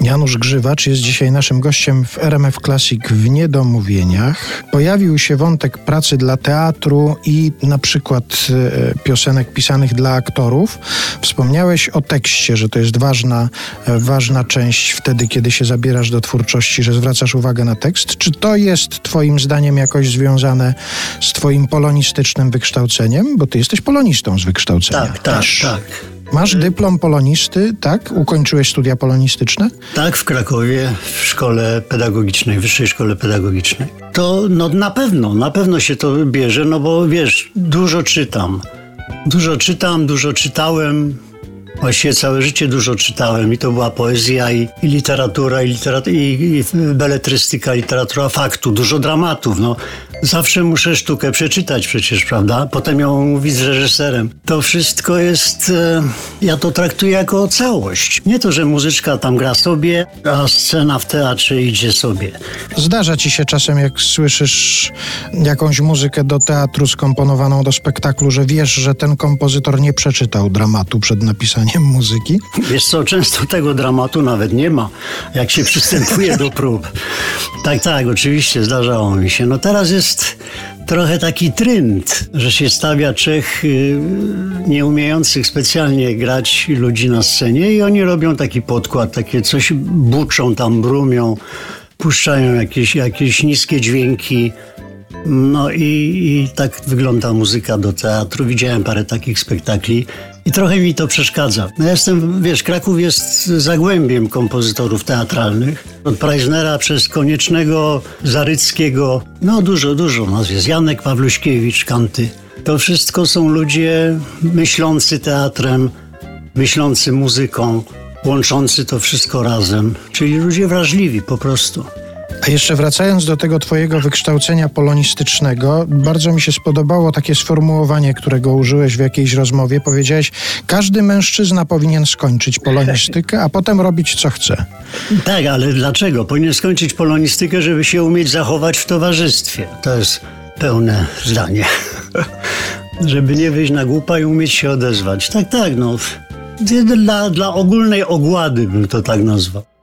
Janusz Grzywacz jest dzisiaj naszym gościem w RMF Classic w Niedomówieniach. Pojawił się wątek pracy dla teatru i na przykład e, piosenek pisanych dla aktorów. Wspomniałeś o tekście, że to jest ważna, e, ważna część wtedy, kiedy się zabierasz do twórczości, że zwracasz uwagę na tekst. Czy to jest twoim zdaniem jakoś związane z twoim polonistycznym wykształceniem? Bo ty jesteś polonistą z wykształcenia. Tak, tak, też. tak. Masz dyplom polonisty, tak? Ukończyłeś studia polonistyczne? Tak, w Krakowie, w szkole pedagogicznej, wyższej szkole pedagogicznej. To no na pewno, na pewno się to bierze, no bo wiesz, dużo czytam. Dużo czytam, dużo czytałem. Właściwie całe życie dużo czytałem i to była poezja i, i literatura, i, literat- i, i beletrystyka, literatura faktu, dużo dramatów. No, zawsze muszę sztukę przeczytać przecież, prawda? Potem ją mówić z reżyserem. To wszystko jest, e, ja to traktuję jako całość. Nie to, że muzyczka tam gra sobie, a scena w teatrze idzie sobie. Zdarza ci się czasem, jak słyszysz jakąś muzykę do teatru skomponowaną do spektaklu, że wiesz, że ten kompozytor nie przeczytał dramatu przed napisaniem muzyki? Wiesz co, często tego dramatu nawet nie ma, jak się przystępuje do prób. Tak, tak, oczywiście zdarzało mi się. No teraz jest trochę taki trend, że się stawia trzech y, nieumiejących specjalnie grać ludzi na scenie i oni robią taki podkład, takie coś buczą tam, brumią, puszczają jakieś, jakieś niskie dźwięki. No i, i tak wygląda muzyka do teatru. Widziałem parę takich spektakli i trochę mi to przeszkadza. No jestem, wiesz, Kraków jest zagłębiem kompozytorów teatralnych. Od Preisnera przez Koniecznego, Zaryckiego, no dużo, dużo nazwisk. Janek Pawluśkiewicz, Kanty. To wszystko są ludzie myślący teatrem, myślący muzyką, łączący to wszystko razem. Czyli ludzie wrażliwi po prostu. Jeszcze wracając do tego twojego wykształcenia polonistycznego, bardzo mi się spodobało takie sformułowanie, którego użyłeś w jakiejś rozmowie. Powiedziałeś, każdy mężczyzna powinien skończyć polonistykę, a potem robić co chce. Tak, ale dlaczego? Powinien skończyć polonistykę, żeby się umieć zachować w towarzystwie. To jest pełne zdanie. żeby nie wyjść na głupa i umieć się odezwać. Tak, tak, no. Dla, dla ogólnej ogłady bym to tak nazwał.